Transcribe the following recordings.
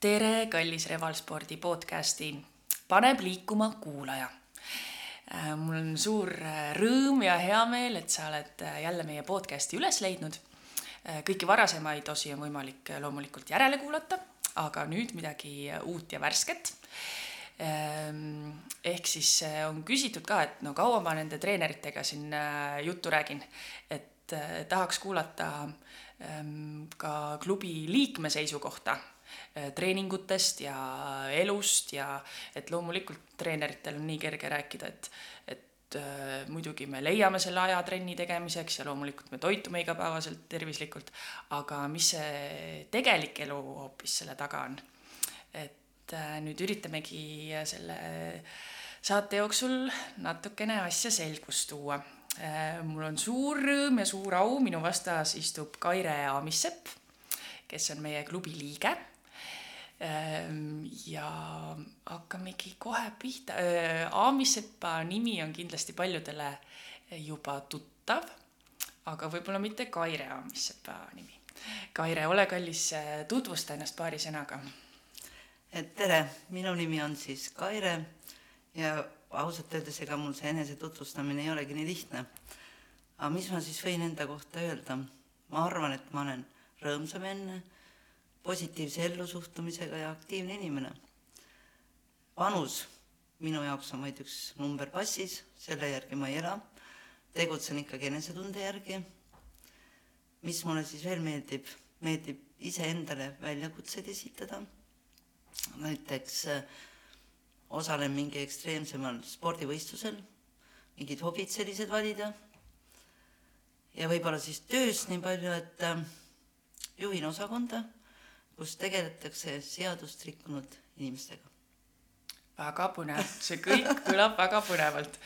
tere, kallis Revalspordi podcasti Paneb liikuma kuulaja. mul on suur äh, rõõm ja hea meel, et sa oled äh, jälle meie podcasti üles leidnud. Äh, kõiki varasemaid osi on võimalik loomulikult järele kuulata, aga nüüd midagi uut ja värsket. Ähm, ehk siis on küsitud ka, et no kaua ma nende treeneritega siin juttu räägin, et tahaks kuulata ähm, ka klubi liikme seisukohta Äh, treeningutest ja elust ja et loomulikult treeneritel on nii kerge rääkida, et, et äh, muidugi me leiame selle aja trenni tegemiseks ja loomulikult me toitume igapäevaselt tervislikult, aga mis see tegelik elu hoopis selle taga on. et äh, nüüd üritamegi selle saate jooksul natukene asja selgust tuua äh,. mul on suur rõõm ja suur au, minu vastas istub Kaire Aamissepp, kes on meie klubi liige ja hakkamegi kohe pihta. Aamisepa nimi on kindlasti paljudele juba tuttav, aga võib-olla mitte Kaire Aamisepa nimi. Kaire, ole kallis, tutvusta ennast paari sõnaga. tere, minu nimi on siis Kaire ja ausalt öeldes, ega mul see enesetutvustamine ei olegi nii lihtne. aga mis ma siis võin enda kohta öelda? ma arvan, et ma olen rõõmsam enne positiivse ellusuhtumisega ja aktiivne inimene. vanus minu jaoks on vaid üks number passis, selle järgi ma ei ela, tegutsen ikkagi enesetunde järgi. mis mulle siis veel meeldib, meeldib iseendale väljakutseid esitada, näiteks äh, osalen mingi ekstreemsemal spordivõistlusel, mingid hobid sellised valida. Ja võib-olla siis tööst nii palju, et äh, juhin osakonda kus tegeletakse seadust rikkunud inimestega. väga põnev, see kõik kõlab väga põnevalt.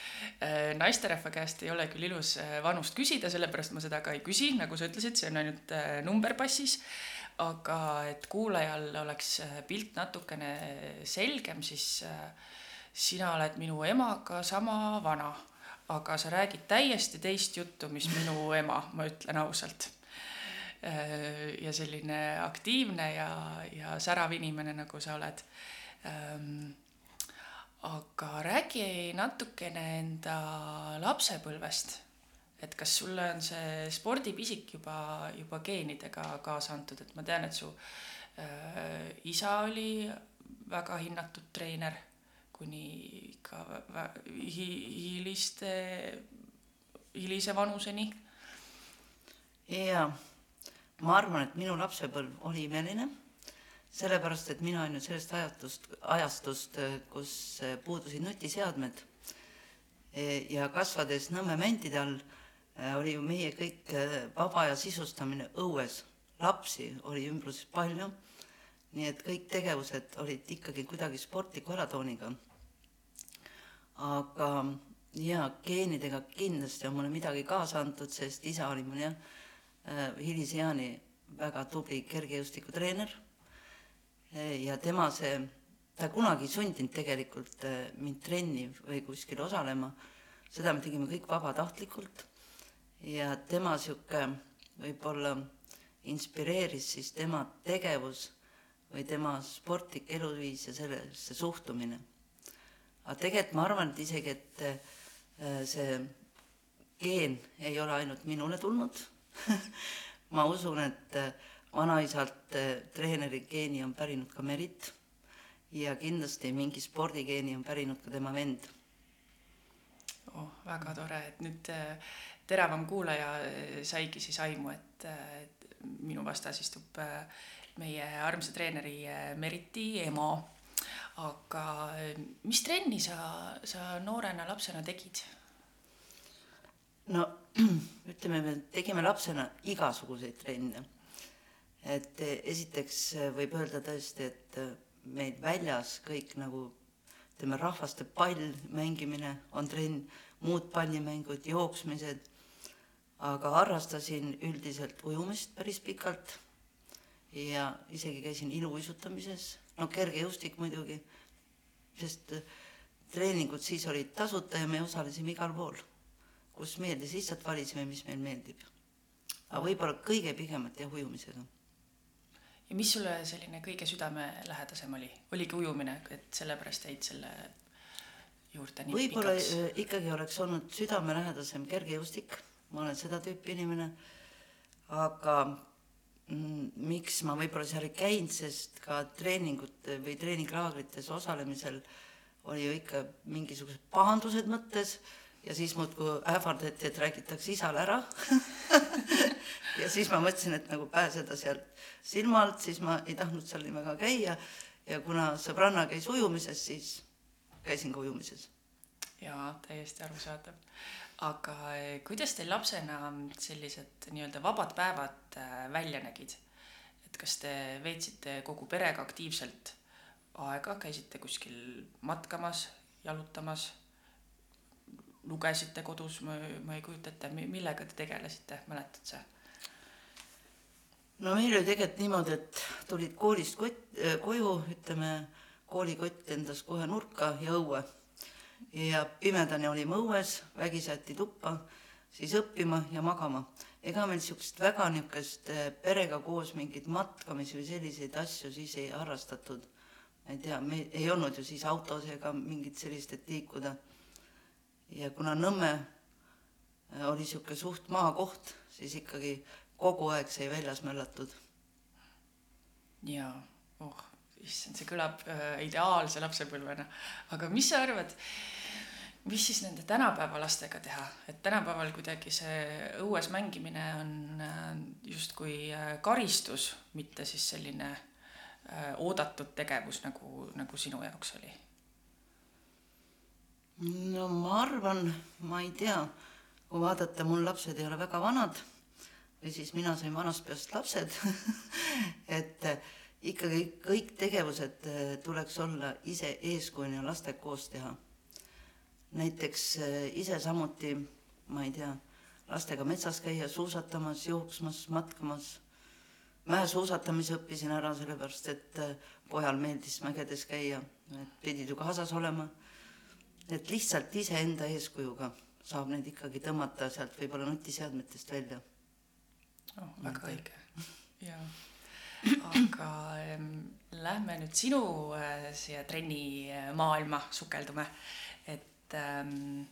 Äh, naisterahva käest ei ole küll ilus äh, vanust küsida, sellepärast ma seda ka ei küsi, nagu sa ütlesid, see on ainult äh, number passis. aga et kuulajal oleks pilt natukene selgem, siis sina oled minu emaga sama vana, aga sa räägid täiesti teist juttu, mis minu ema, ma ütlen ausalt ja selline aktiivne ja, ja särav inimene, nagu sa oled. Ähm, aga räägi natukene enda lapsepõlvest. et kas sulle on see spordipisik juba, juba geenidega kaasa antud, et ma tean, et su äh, isa oli väga hinnatud treener kuni ikka hi-, hiliste, hilise vanuseni. jaa ma arvan, et minu lapsepõlv oli imeline, sellepärast et mina olen ju sellest ajatust, ajastust, kus puudusid nutiseadmed ja kasvades Nõmme mäntide all, oli ju meie kõik vaba aja sisustamine õues. lapsi oli ümbruses palju, nii et kõik tegevused olid ikkagi kuidagi sportliku alatooniga. aga jaa, geenidega kindlasti on mulle midagi kaasa antud, sest isa oli mul jah, Äh, hiliseani väga tubli kergejõustikutreener äh, ja tema see, ta kunagi ei sundinud tegelikult äh, mind trenni või kuskil osalema, seda me tegime kõik vabatahtlikult. Ja tema sihuke võib-olla inspireeris siis tema tegevus või tema sportlik eluviis ja sellesse suhtumine. aga tegelikult ma arvan, et isegi, et see geen ei ole ainult minule tulnud ma usun, et äh, vanaisalt äh, treeneri geeni on pärinud ka Merit ja kindlasti mingi spordigeeni on pärinud ka tema vend. oh, väga tore, et nüüd äh, teravam kuulaja saigi siis aimu, et, minu vastas istub meie armsa treeneri Meriti ema. aga mis trenni sa, sa noorena lapsena tegid? No ütleme, me tegime lapsena igasuguseid trenne. et esiteks võib öelda tõesti, et meil väljas kõik nagu ütleme, rahvaste pall mängimine on trenn, muud pallimängud, jooksmised, aga harrastasin üldiselt ujumist päris pikalt ja isegi käisin iluuisutamises, no kergejõustik muidugi, sest treeningud siis olid tasuta ja me osalesime igal pool kus meeldis, lihtsalt valisime, mis meil meeldib. aga võib-olla kõige pigemalt jah, ujumisega. ja mis sulle selline kõige südamelähedasem oli, oligi ujumine, et sellepärast jäid selle juurde nii võib-olla pikaks? äh, ikkagi oleks olnud südamelähedasem kergejõustik, ma olen seda tüüpi inimene, aga mm, miks ma võib-olla seal ei käinud, sest ka treeningute või treeninglaagrites osalemisel oli ju ikka mingisugused pahandused mõttes ja siis muudkui ähvardati, et räägitakse isale ära ja siis ma mõtlesin, et nagu pääseda sealt silma alt, siis ma ei tahtnud seal nii väga käia ja kuna sõbranna käis ujumises, siis käisin ka ujumises. jaa, täiesti arusaadav. aga eh, kuidas teil lapsena sellised nii-öelda vabad päevad äh, välja nägid? et kas te veetsite kogu perega aktiivselt aega, käisite kuskil matkamas, jalutamas, lugesite kodus, ma, ma ei kujuta ette, millega te tegelesite, mäletad sa? no meil oli tegelikult niimoodi, et tulid koolist kott, koju, ütleme, koolikott endas kohe nurka ja õue. ja pimedani olime õues, vägisi jäeti tuppa, siis õppima ja magama. ega meil niisugust väga niisugust eh, perega koos mingeid matkamisi või selliseid asju siis ei harrastatud. ma ei tea, me ei olnud ju siis autos ega mingit sellist, et liikuda. Ja kuna Nõmme eh, oli niisugune suht maakoht, siis ikkagi kogu aeg sai väljas möllatud. jaa, oh, issand, see kõlab äh, ideaalse lapsepõlvena. aga mis sa arvad, mis siis nende tänapäeva lastega teha, et tänapäeval kuidagi see õues mängimine on äh, justkui äh, karistus, mitte siis selline äh, oodatud tegevus, nagu, nagu sinu jaoks oli? No ma arvan, ma ei tea, kui vaadata, mul lapsed ei ole väga vanad või siis mina sain vanast peast lapsed et äh, ikkagi kõik tegevused äh, tuleks olla ise eeskujuna lastega koos teha. näiteks äh, ise samuti, ma ei tea, lastega metsas käia, suusatamas, jooksmas, matkamas. mäesuusatamise õppisin ära sellepärast, et pojal meeldis mägedes käia, et pidid ju kaasas olema. Et lihtsalt iseenda eeskujuga saab neid ikkagi tõmmata sealt võib-olla nutiseadmetest välja oh, väga õige, jaa. aga ähm, lähme nüüd sinu äh, siia trennimaailma sukeldume, et ähm,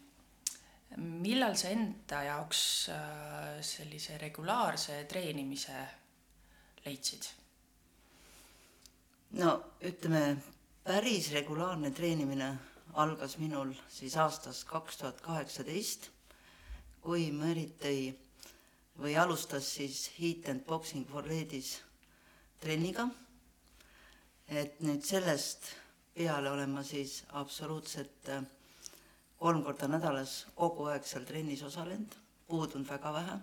millal sa enda jaoks äh, sellise regulaarse treenimise leidsid? no ütleme, päris regulaarne treenimine algas minul siis aastast kaks tuhat kaheksateist, kui Merit tõi või alustas siis Heat and Boxing for Ladies trenniga. et nüüd sellest peale olen ma siis absoluutselt äh, kolm korda nädalas kogu aeg seal trennis osalenud, puudunud väga vähe.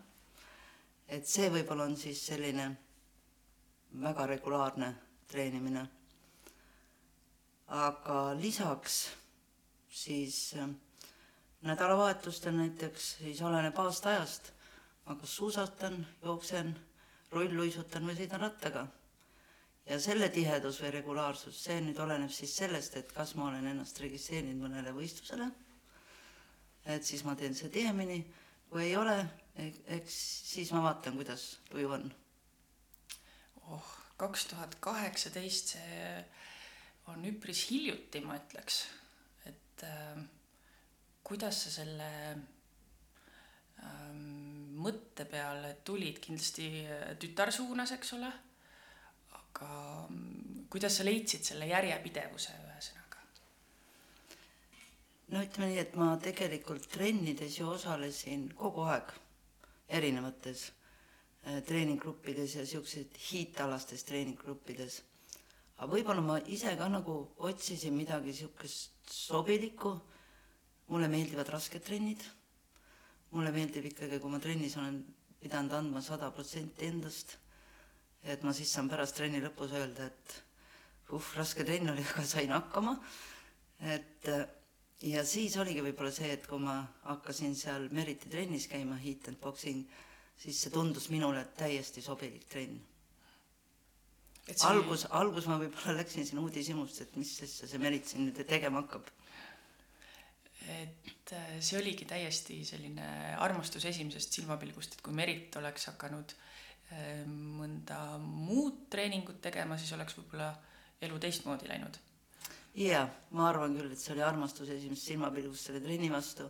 et see võib-olla on siis selline väga regulaarne treenimine. aga lisaks siis äh, nädalavahetustel näiteks, siis oleneb aastaajast ma kas suusatan, jooksen, rullluisutan või sõidan rattaga. ja selle tihedus või regulaarsus, see nüüd oleneb siis sellest, et kas ma olen ennast registreerinud mõnele võistlusele, et siis ma teen seda tihemini, kui ei ole, eks siis ma vaatan, kuidas tuju on. oh, kaks tuhat kaheksateist, see on üpris hiljuti, ma ütleks, et äh, kuidas sa selle ähm, mõtte peale tulid, kindlasti äh, tütar suunas, eks ole, aga mm, kuidas sa leidsid selle järjepidevuse, ühesõnaga? no ütleme nii, et ma tegelikult trennides ju osalesin kogu aeg erinevates äh, treeninggruppides ja siukseid hiitalastes treeninggruppides. Aga võib-olla ma ise ka nagu otsisin midagi siukest sobilikku. mulle meeldivad rasked trennid mulle meeldib ikkagi, kui ma trennis olen pidanud andma sada protsenti endast, et ma siis saan pärast trenni lõpus öelda, et uh, raske trenn oli, aga sain hakkama. et ja siis oligi võib-olla see, et kui ma hakkasin seal Meriti trennis käima, Heat and Boxing, siis see tundus minule täiesti sobilik trenn. See... algus, algus ma võib-olla läksin siin uudishimust, et mis asja see Merit siin nüüd tegema hakkab et äh, see oligi täiesti selline armastus esimesest silmapilgust, et kui Merit oleks hakanud äh, mõnda muud treeningut tegema, siis oleks võib-olla elu teistmoodi läinud. jaa, ma arvan küll, et see oli armastus esimesest silmapilgust selle trenni vastu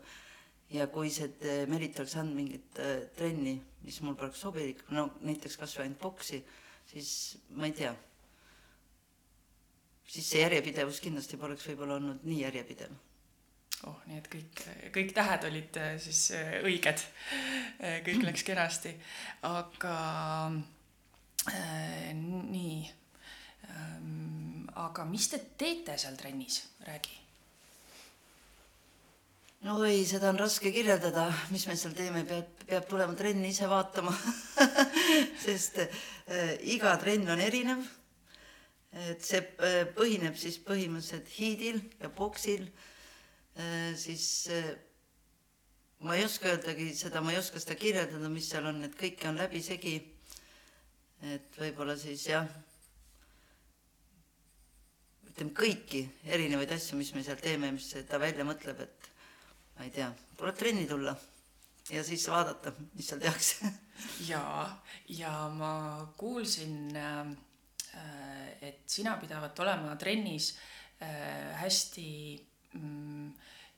ja kui see eh, Merit oleks andnud mingit äh, trenni, mis mul poleks sobilik, no näiteks kas või ainult boksi, siis ma ei tea, siis see järjepidevus kindlasti poleks võib-olla olnud nii järjepidev. oh, nii et kõik, kõik tähed olid äh, siis äh, õiged, kõik läks kenasti, aga äh, nii. Ähm,, aga mis te teete seal trennis, räägi oi, seda on raske kirjeldada, mis me seal teeme, peab, peab tulema trenni ise vaatama sest äh, iga trenn on erinev. et see äh, põhineb siis põhimõtteliselt hiidil ja boksil äh,, siis äh, ma ei oska öeldagi seda, ma ei oska seda kirjeldada, mis seal on, et kõike on läbisegi. et võib-olla siis jah, ütleme kõiki erinevaid asju, mis me seal teeme, mis ta välja mõtleb, et ma ei tea, tuleb trenni tulla ja siis vaadata, mis seal tehakse. jaa, ja ma kuulsin, äh, et sina pidavat olema trennis äh, hästi mm,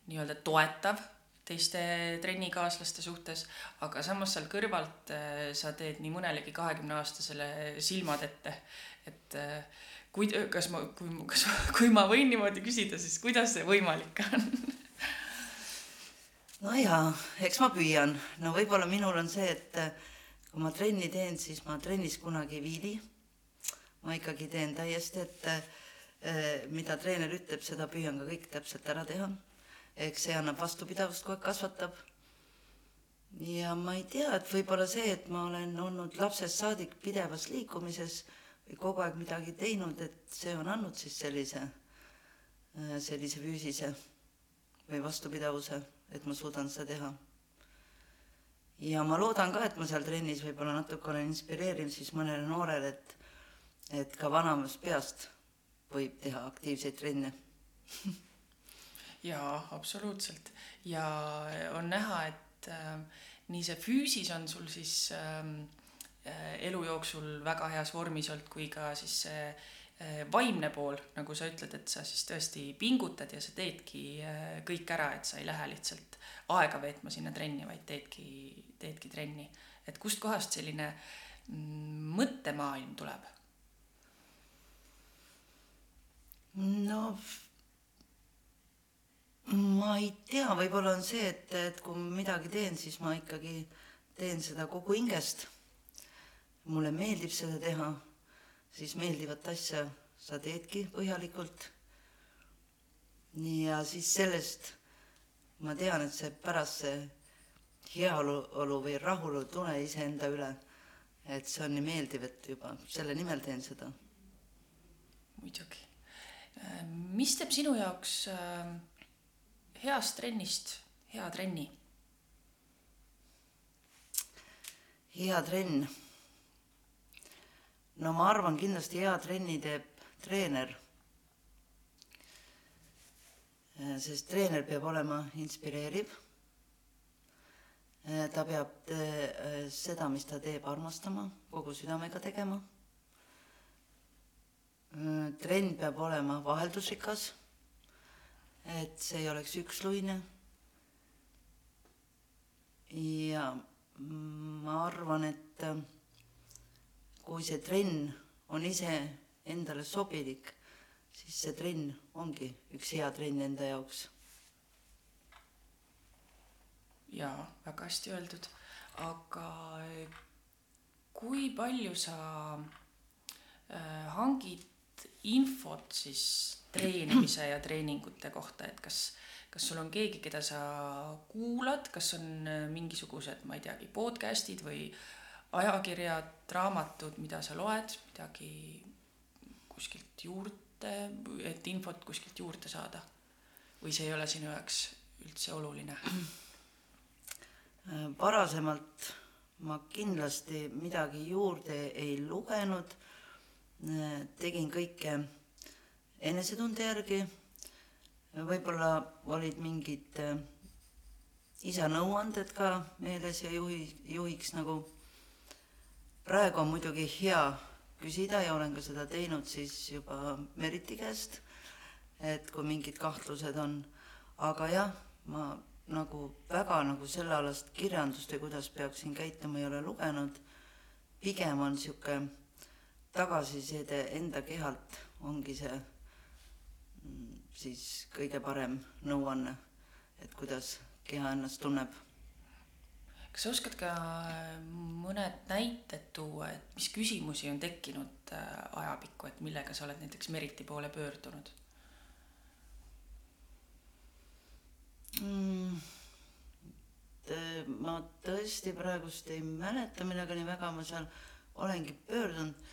nii-öelda toetav teiste trennikaaslaste suhtes, aga samas seal kõrvalt äh, sa teed nii mõnelegi kahekümneaastasele silmad ette, et kui, kas ma, kui, kas, kui ma võin niimoodi küsida, siis kuidas see võimalik on no jaa, eks ma püüan, no võib-olla minul on see, et äh, kui ma trenni teen, siis ma trennis kunagi ei viili. ma ikkagi teen täiesti, et äh, mida treener ütleb, seda püüan ka kõik täpselt ära teha. eks see annab vastupidavust, kogu aeg kasvatab. ja ma ei tea, et võib-olla see, et ma olen olnud lapsest saadik pidevas liikumises või kogu aeg midagi teinud, et see on andnud siis sellise, äh, sellise füüsise või vastupidavuse et ma suudan seda teha. ja ma loodan ka, et ma seal trennis võib-olla natuke olen inspireerinud siis mõnele noorele, et, et ka vanemast peast võib teha aktiivseid trenne jaa, absoluutselt ja on näha, et äh, nii see füüsis on sul siis ähm, äh, elu jooksul väga heas vormis olnud, kui ka siis see äh, vaimne pool, nagu sa ütled, et sa siis tõesti pingutad ja sa teedki äh, kõik ära, et sa ei lähe lihtsalt aega veetma sinna trenni, vaid teedki, teedki trenni. et kustkohast selline mm, mõttemaailm tuleb? no ma ei tea, võib-olla on see, et, et kui midagi teen, siis ma ikkagi teen seda kogu hingest. mulle meeldib seda teha siis meeldivat asja sa teedki põhjalikult. nii ja siis sellest ma tean, et see pärast see heaolu või rahulolutunne iseenda üle, et see on nii meeldiv, et juba selle nimel teen seda. muidugi. mis teeb sinu jaoks äh, heast trennist hea trenni? hea trenn no ma arvan, kindlasti hea trenni teeb treener. Äh, sest treener peab olema inspireeriv. Äh, ta peab äh, seda, mis ta teeb, armastama, kogu südamega tegema. trenn peab olema vaheldusrikas, et see ei oleks üksluine. ja ma arvan, et kui see trenn on ise endale sobilik, siis see trenn ongi üks hea trenn enda jaoks. jaa, väga hästi öeldud, aga kui palju sa äh, hangid infot siis treenimise ja treeningute kohta, et kas, kas sul on keegi, keda sa kuulad, kas on äh, mingisugused, ma ei teagi, podcast'id või ajakirjad, raamatud, mida sa loed, midagi kuskilt juurde, et infot kuskilt juurde saada? või see ei ole sinu jaoks üldse oluline? varasemalt ma kindlasti midagi juurde ei lugenud, tegin kõike enesetunde järgi, võib-olla olid mingid isa nõuanded ka meeles ja juhi, juhiks nagu praegu on muidugi hea küsida ja olen ka seda teinud siis juba Meriti käest, et kui mingid kahtlused on, aga jah, ma nagu väga nagu sellealast kirjandust või kuidas peaksin käituma, ei ole lugenud, pigem on niisugune tagasiside enda kehalt, ongi see mm, siis kõige parem nõuanne, et kuidas keha ennast tunneb kas sa oskad ka mõned näited tuua, et mis küsimusi on tekkinud äh, ajapikku, et millega sa oled näiteks Meriti poole pöördunud mm,? ma tõesti praegust ei mäleta, millega nii väga ma seal olengi pöördunud.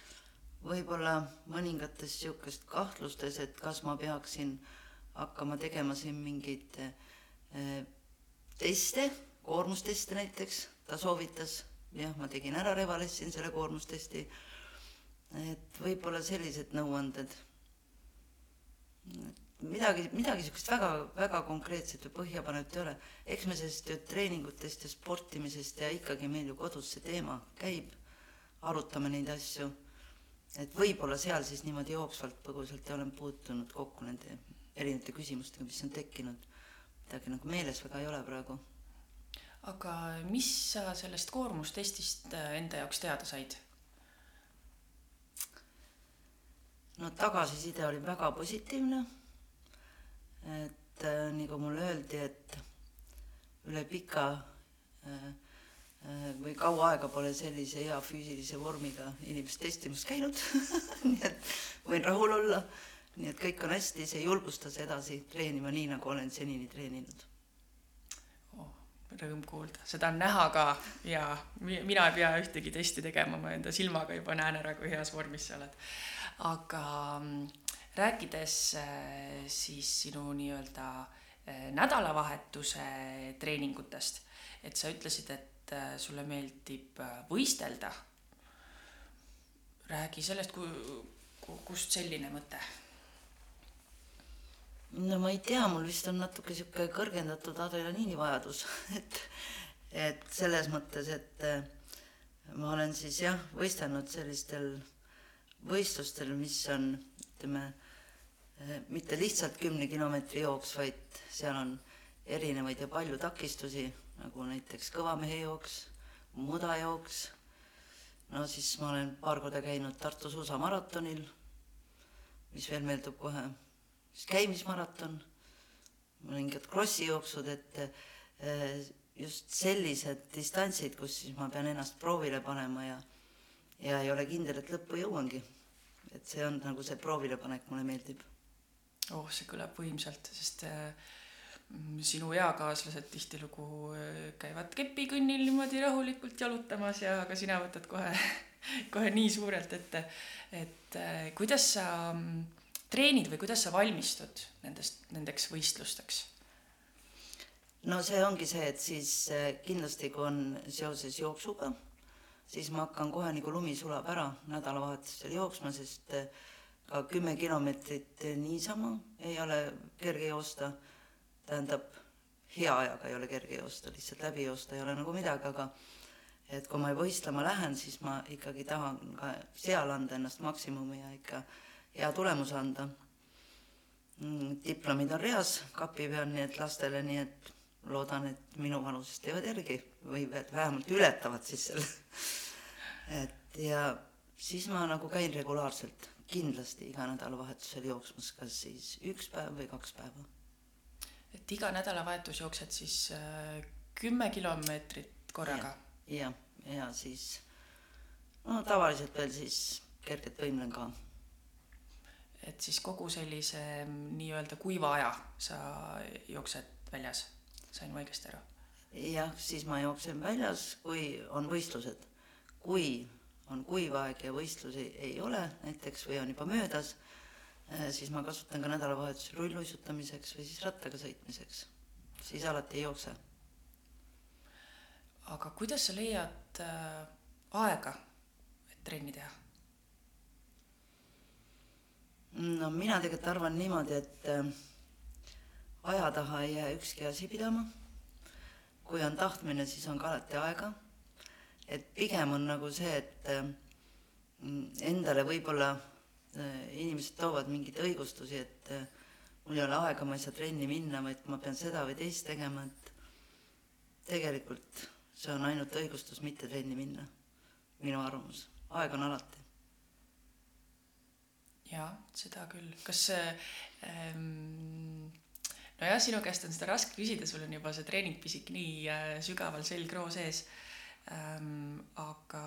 võib-olla mõningates niisugust kahtlustes, et kas ma peaksin hakkama tegema siin mingeid äh, teste koormusteste näiteks, ta soovitas, jah, ma tegin ära, revalessin selle koormustesti. et võib-olla sellised nõuanded. midagi, midagi niisugust väga, väga konkreetset või põhjapanevat ei ole. eks me sellest ju treeningutest ja sportimisest ja ikkagi meil ju kodus see teema käib, arutame neid asju. et võib-olla seal siis niimoodi jooksvalt põgusalt ja olen puutunud kokku nende erinevate küsimustega, mis on tekkinud. midagi nagu meeles väga ei ole praegu aga mis sa sellest koormustestist äh, enda jaoks teada said? no tagasiside oli väga positiivne. et äh, nagu mulle öeldi, et üle pika äh, või kaua aega pole sellise hea füüsilise vormiga inimest testimas käinud nii et võin rahul olla. nii et kõik on hästi, see julgustas edasi treenima nii, nagu olen senini treeninud rõõm kuulda, seda on näha ka ja mina ei pea ühtegi testi tegema, ma enda silmaga juba näen ära, kui heas vormis sa oled. aga mm, rääkides äh, siis sinu nii-öelda äh, nädalavahetuse treeningutest, et sa ütlesid, et äh, sulle meeldib võistelda. räägi sellest, kust selline mõte no ma ei tea, mul vist on natuke sihuke kõrgendatud adrenaliini vajadus, et, et selles mõttes, et äh, ma olen siis jah, võistelnud sellistel võistlustel, mis on, ütleme, äh, mitte lihtsalt kümne kilomeetri jooks, vaid seal on erinevaid ja palju takistusi, nagu näiteks kõvamehe jooks, mudajooks. no siis ma olen paar korda käinud Tartu suusamaratonil, mis veel meeldib kohe siis käimismaraton, mõningad krossi jooksud, et eh, just sellised distantsid, kus siis ma pean ennast proovile panema ja ja ei ole kindel, et lõppu jõuangi. et see on nagu see proovilepanek mulle meeldib. oh, see kõlab võimsalt, sest äh, sinu eakaaslased tihtilugu äh, käivad kepikõnnil niimoodi rahulikult jalutamas ja aga sina võtad kohe, kohe nii suurelt ette, et kuidas sa äh, treenid või kuidas sa valmistud nendest, nendeks võistlusteks? no see ongi see, et siis eh, kindlasti, kui on seoses jooksuga, siis ma hakkan kohe nagu lumi sulab ära nädalavahetusel jooksma, sest eh, ka kümme kilomeetrit niisama ei ole kerge joosta. tähendab, hea ajaga ei ole kerge joosta, lihtsalt läbi joosta ei ole nagu midagi, aga et kui ma võistlema lähen, siis ma ikkagi tahan ka seal anda ennast maksimumi ja ikka hea tulemuse anda. Mm, diplomid on reas kapi peal, nii et lastele, nii et loodan, et minu vanusest teevad järgi või vähemalt ületavad siis selle. et ja siis ma nagu käin regulaarselt, kindlasti iga nädalavahetusel jooksmas, kas siis üks päev või kaks päeva. et iga nädalavahetus jooksed siis äh, kümme kilomeetrit korraga? ja, ja, ja siis no tavaliselt veel siis kergelt võimlen ka et siis kogu sellise mm, nii-öelda kuiva aja sa jooksed väljas, sain ma õigesti aru? jah, siis ma jooksen väljas, kui on võistlused. kui on kuiv aeg ja võistlusi ei ole näiteks või on juba möödas, eh, siis ma kasutan ka nädalavahetusel rulluisutamiseks või siis rattaga sõitmiseks. siis alati ei jookse. aga kuidas sa leiad äh, aega, et trenni teha? No mina tegelikult arvan niimoodi, et äh, aja taha ei jää ükski asi pidama. kui on tahtmine, siis on ka alati aega. et pigem on nagu see, et äh, endale võib-olla äh, inimesed toovad mingeid õigustusi, et mul ei ole aega, ma ei saa trenni minna, vaid ma pean seda või teist tegema, et tegelikult see on ainult õigustus mitte trenni minna, minu arvamus, aeg on alati. Jaa, seda küll, kas ähm, nojah, sinu käest on seda raske küsida, sul on juba see treeningpisik nii äh, sügaval selgroo sees ähm,. aga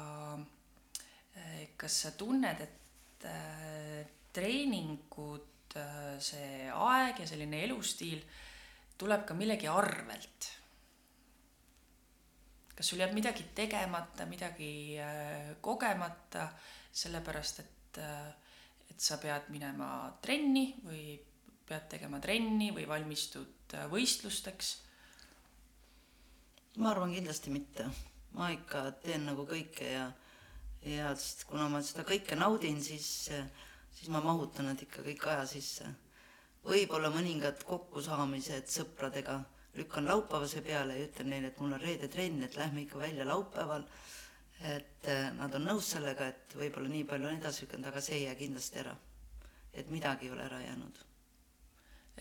äh, kas sa tunned, et äh, treeningud äh,, see aeg ja selline elustiil tuleb ka millegi arvelt? kas sul jääb midagi tegemata, midagi äh, kogemata, sellepärast et äh,, et sa pead minema trenni või pead tegema trenni või valmistud äh, võistlusteks? ma arvan kindlasti mitte, ma ikka teen nagu kõike ja, ja kuna ma seda kõike naudin, siis, siis ma mahutan nad ikka kõik aja sisse. võib-olla mõningad kokkusaamised sõpradega lükkan laupäevase peale ja ütlen neile, et mul on reede trenn, et lähme ikka välja laupäeval. Et äh, nad on nõus sellega, et võib-olla nii palju on edasi lükanud, aga see ei jää kindlasti ära. et midagi ei ole ära jäänud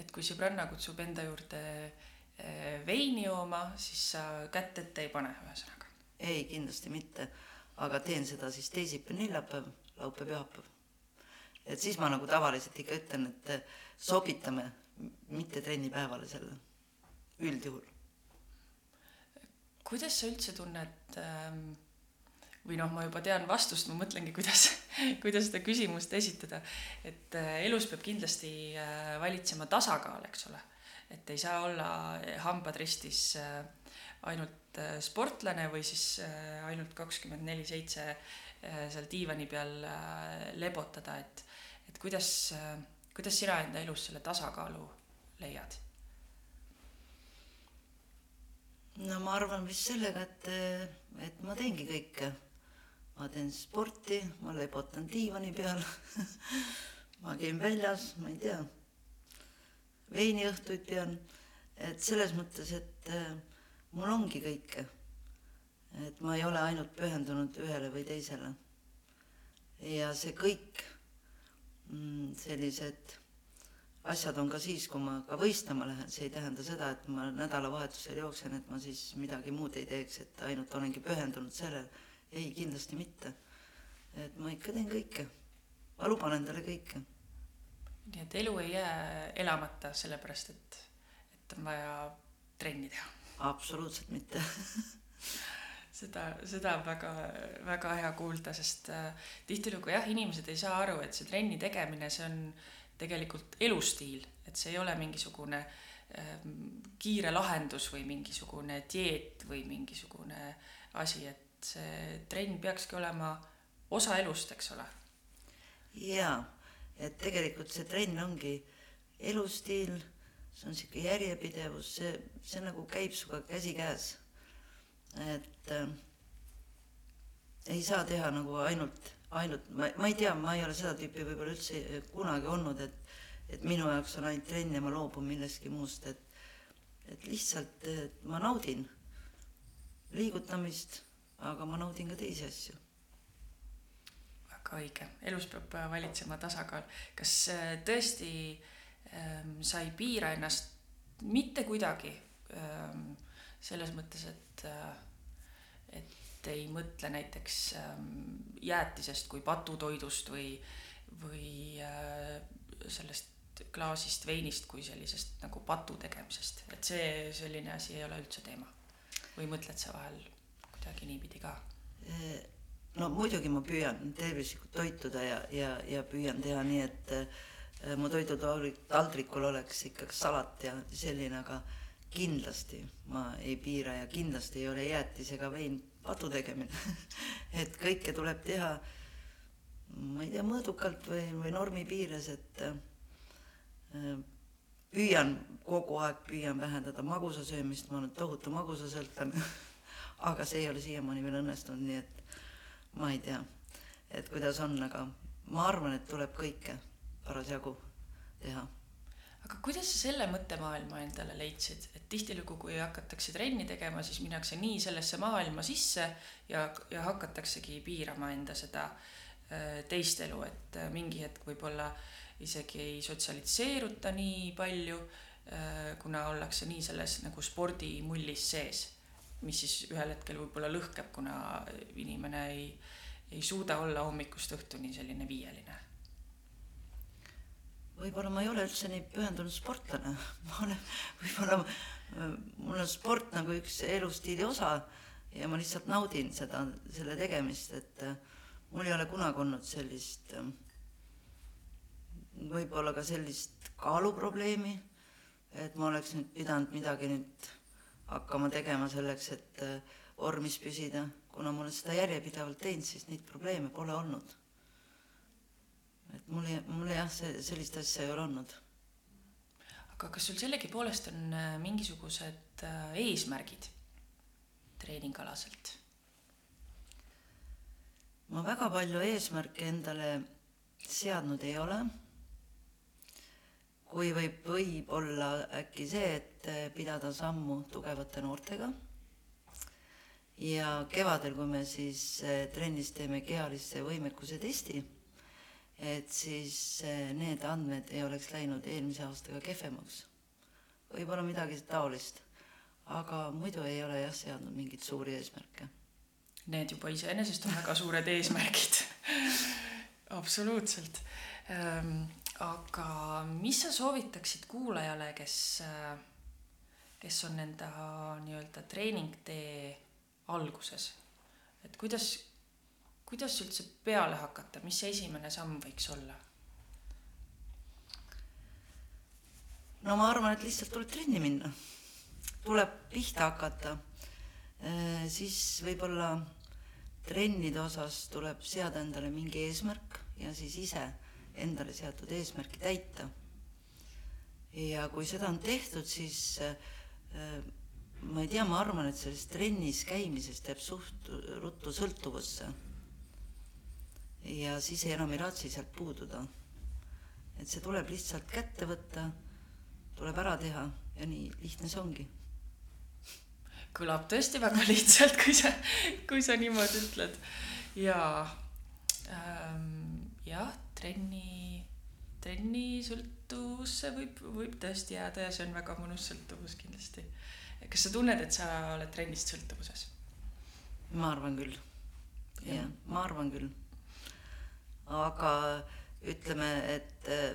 et kui sõbranna kutsub enda juurde eh, veini jooma, siis sa kätt ette ei pane, ühesõnaga? ei, kindlasti mitte, aga teen seda siis teisipäev, neljapäev, laupäev, pühapäev. et siis ma nagu tavaliselt ikka ütlen, et eh, sobitame mitte trennipäevale selle, üldjuhul. kuidas sa üldse tunned ähm või noh, ma juba tean vastust, ma mõtlengi, kuidas, kuidas seda küsimust esitada. et äh, elus peab kindlasti äh, valitsema tasakaal, eks ole. et ei saa olla hambad ristis äh, ainult sportlane või siis ainult kakskümmend neli seitse seal diivani peal lebotada, et, et kuidas, kuidas sina enda elus selle tasakaalu leiad? no ma arvan vist sellega, et, et ma teengi kõike ma teen sporti, ma lebotan diivani peal ma käin väljas, ma ei tea, veiniõhtuid pean, et selles mõttes, et äh, mul ongi kõike. et ma ei ole ainult pühendunud ühele või teisele. ja see kõik mm, sellised asjad on ka siis, kui ma ka võistlema lähen, see ei tähenda seda, et ma nädalavahetusel jooksen, et ma siis midagi muud ei teeks, et ainult olengi pühendunud sellele ei, kindlasti mitte. et ma ikka teen kõike, ma luban endale kõike. nii et elu ei jää elamata sellepärast, et, et on vaja trenni teha? absoluutselt mitte seda, seda on väga, väga hea kuulda, sest äh, tihtilugu jah, inimesed ei saa aru, et see trenni tegemine, see on tegelikult elustiil, et see ei ole mingisugune äh, kiire lahendus või mingisugune dieet või mingisugune asi, et see trenn peakski olema osa elust, eks ole. jaa, et tegelikult see trenn ongi elustiil, see on sihuke järjepidevus, see, see nagu käib sinuga käsikäes. et äh, ei saa teha nagu ainult, ainult, ma, ma ei tea, ma ei ole seda tüüpi võib-olla üldse kunagi olnud, et et minu jaoks on ainult trenn ja ma loobun millestki muust, et et lihtsalt et ma naudin liigutamist aga ma naudin ka teisi asju. väga õige, elus peab äh, valitsema tasakaal. kas äh, tõesti ähm, sa ei piira ennast mitte kuidagi ähm, selles mõttes, et äh,, et ei mõtle näiteks ähm, jäätisest kui patutoidust või, või äh, sellest klaasist veinist kui sellisest nagu patu tegemisest, et see selline asi ei ole üldse teema. või mõtled sa vahel kuidagi niipidi ka? no muidugi ma püüan tervislikult toituda ja, ja, ja püüan teha nii, et äh, mu toidutaldrikul oleks ikkagi salat ja selline, aga kindlasti ma ei piira ja kindlasti ei ole jäätis ega vein padu tegemine. Et kõike tuleb teha, ma ei tea, mõõdukalt või, või normi piires, et äh, püüan kogu aeg, püüan vähendada magusasöömist, ma olen tohutu magusasõltlane aga see ei ole siiamaani veel õnnestunud, nii et ma ei tea, et kuidas on, aga ma arvan, et tuleb kõike parasjagu teha. aga kuidas sa selle mõttemaailma endale leidsid, et tihtilugu, kui hakatakse trenni tegema, siis minnakse nii sellesse maailma sisse ja, ja hakataksegi piirama enda seda äh, teist elu, et äh, mingi hetk võib-olla isegi ei sotsialiseeruta nii palju, äh, kuna ollakse nii selles nagu spordimullis sees, mis siis ühel hetkel võib-olla lõhkeb, kuna inimene ei, ei suuda olla hommikust õhtuni selline viieline. Võib-olla ma ei ole üldse nii pühendunud sportlane, ma olen, võib-olla mul on sport nagu üks elustiili osa ja ma lihtsalt naudin seda, selle tegemist, et äh, mul ei ole kunagi olnud sellist, äh, võib-olla ka sellist kaaluprobleemi, et ma oleks nüüd pidanud midagi nüüd hakkama tegema selleks, et äh, vormis püsida, kuna ma olen seda järjepidevalt teinud, siis neid probleeme pole olnud et mul mul jah, see, sellist asja ei ole olnud. aga kas sul sellegipoolest on äh, mingisugused äh, eesmärgid treeningalaselt? ma väga palju eesmärke endale seadnud ei ole. Kui võib, võib olla äkki see, et äh, pidada sammu tugevate noortega. ja kevadel, kui me siis trennis teeme kehalise võimekuse testi et siis eh, need andmed ei oleks läinud eelmise aastaga kehvemaks. võib-olla midagi taolist, aga muidu ei ole jah seadnud mingeid suuri eesmärke. Need juba iseenesest on väga suured eesmärgid absoluutselt ähm,. Aga mis sa soovitaksid kuulajale, kes, kes on enda nii-öelda treeningtee alguses, et kuidas kuidas üldse peale hakata, mis see esimene samm võiks olla? no ma arvan, et lihtsalt tuleb trenni minna, tuleb pihta hakata, äh, siis võib-olla trennide osas tuleb seada endale mingi eesmärk ja siis ise endale seatud eesmärki täita. ja kui seda on tehtud, siis äh, ma ei tea, ma arvan, et sellest trennis käimisest jääb suht ruttu sõltuvusse ja siis enam ei raatsi sealt puududa. et see tuleb lihtsalt kätte võtta, tuleb ära teha ja nii lihtne see ongi. kõlab tõesti väga lihtsalt, kui sa, kui sa niimoodi ütled. ja ähm, jah, trenni, trenni sõltuvusse võib, võib tõesti jääda ja see on väga mõnus sõltuvus kindlasti. kas sa tunned, et sa oled trennist sõltuvuses? ma arvan küll. jah, ma arvan küll aga ütleme, et äh,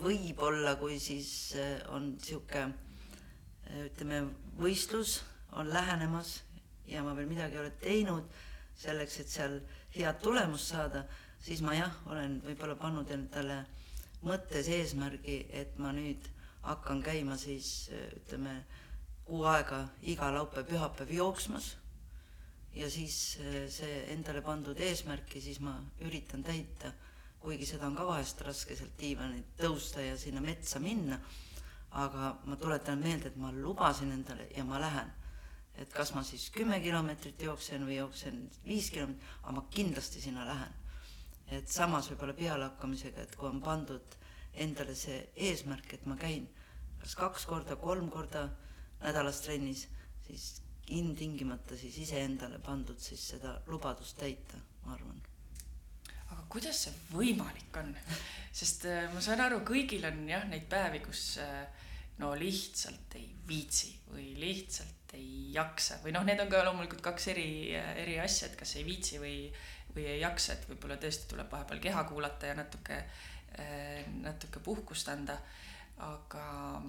võib-olla, kui siis äh, on niisugune äh, ütleme, võistlus on lähenemas ja ma veel midagi ei ole teinud selleks, et seal head tulemust saada, siis ma jah, olen võib-olla pannud endale mõttes eesmärgi, et ma nüüd hakkan käima siis ütleme, kuu aega iga laupäev-pühapäev jooksmas ja siis eh, see endale pandud eesmärki siis ma üritan täita, kuigi seda on ka vahest raske sealt diivanilt tõusta ja sinna metsa minna, aga ma tuletan meelde, et ma lubasin endale ja ma lähen. et kas ma siis kümme kilomeetrit jooksen või jooksen viis kilomeetrit, aga ma kindlasti sinna lähen. Et samas võib-olla pealehakkamisega, et kui on pandud endale see eesmärk, et ma käin kas kaks korda, kolm korda nädalas trennis, siis ilmtingimata siis iseendale pandud siis seda lubadust täita, ma arvan. aga kuidas see võimalik on? sest äh, ma saan aru, kõigil on jah, neid päevi, kus äh, no lihtsalt ei viitsi või lihtsalt ei jaksa või noh, need on ka loomulikult kaks eri, eri asja, et kas ei viitsi või, või ei jaksa, et võib-olla tõesti tuleb vahepeal keha kuulata ja natuke, äh, natuke puhkust anda. aga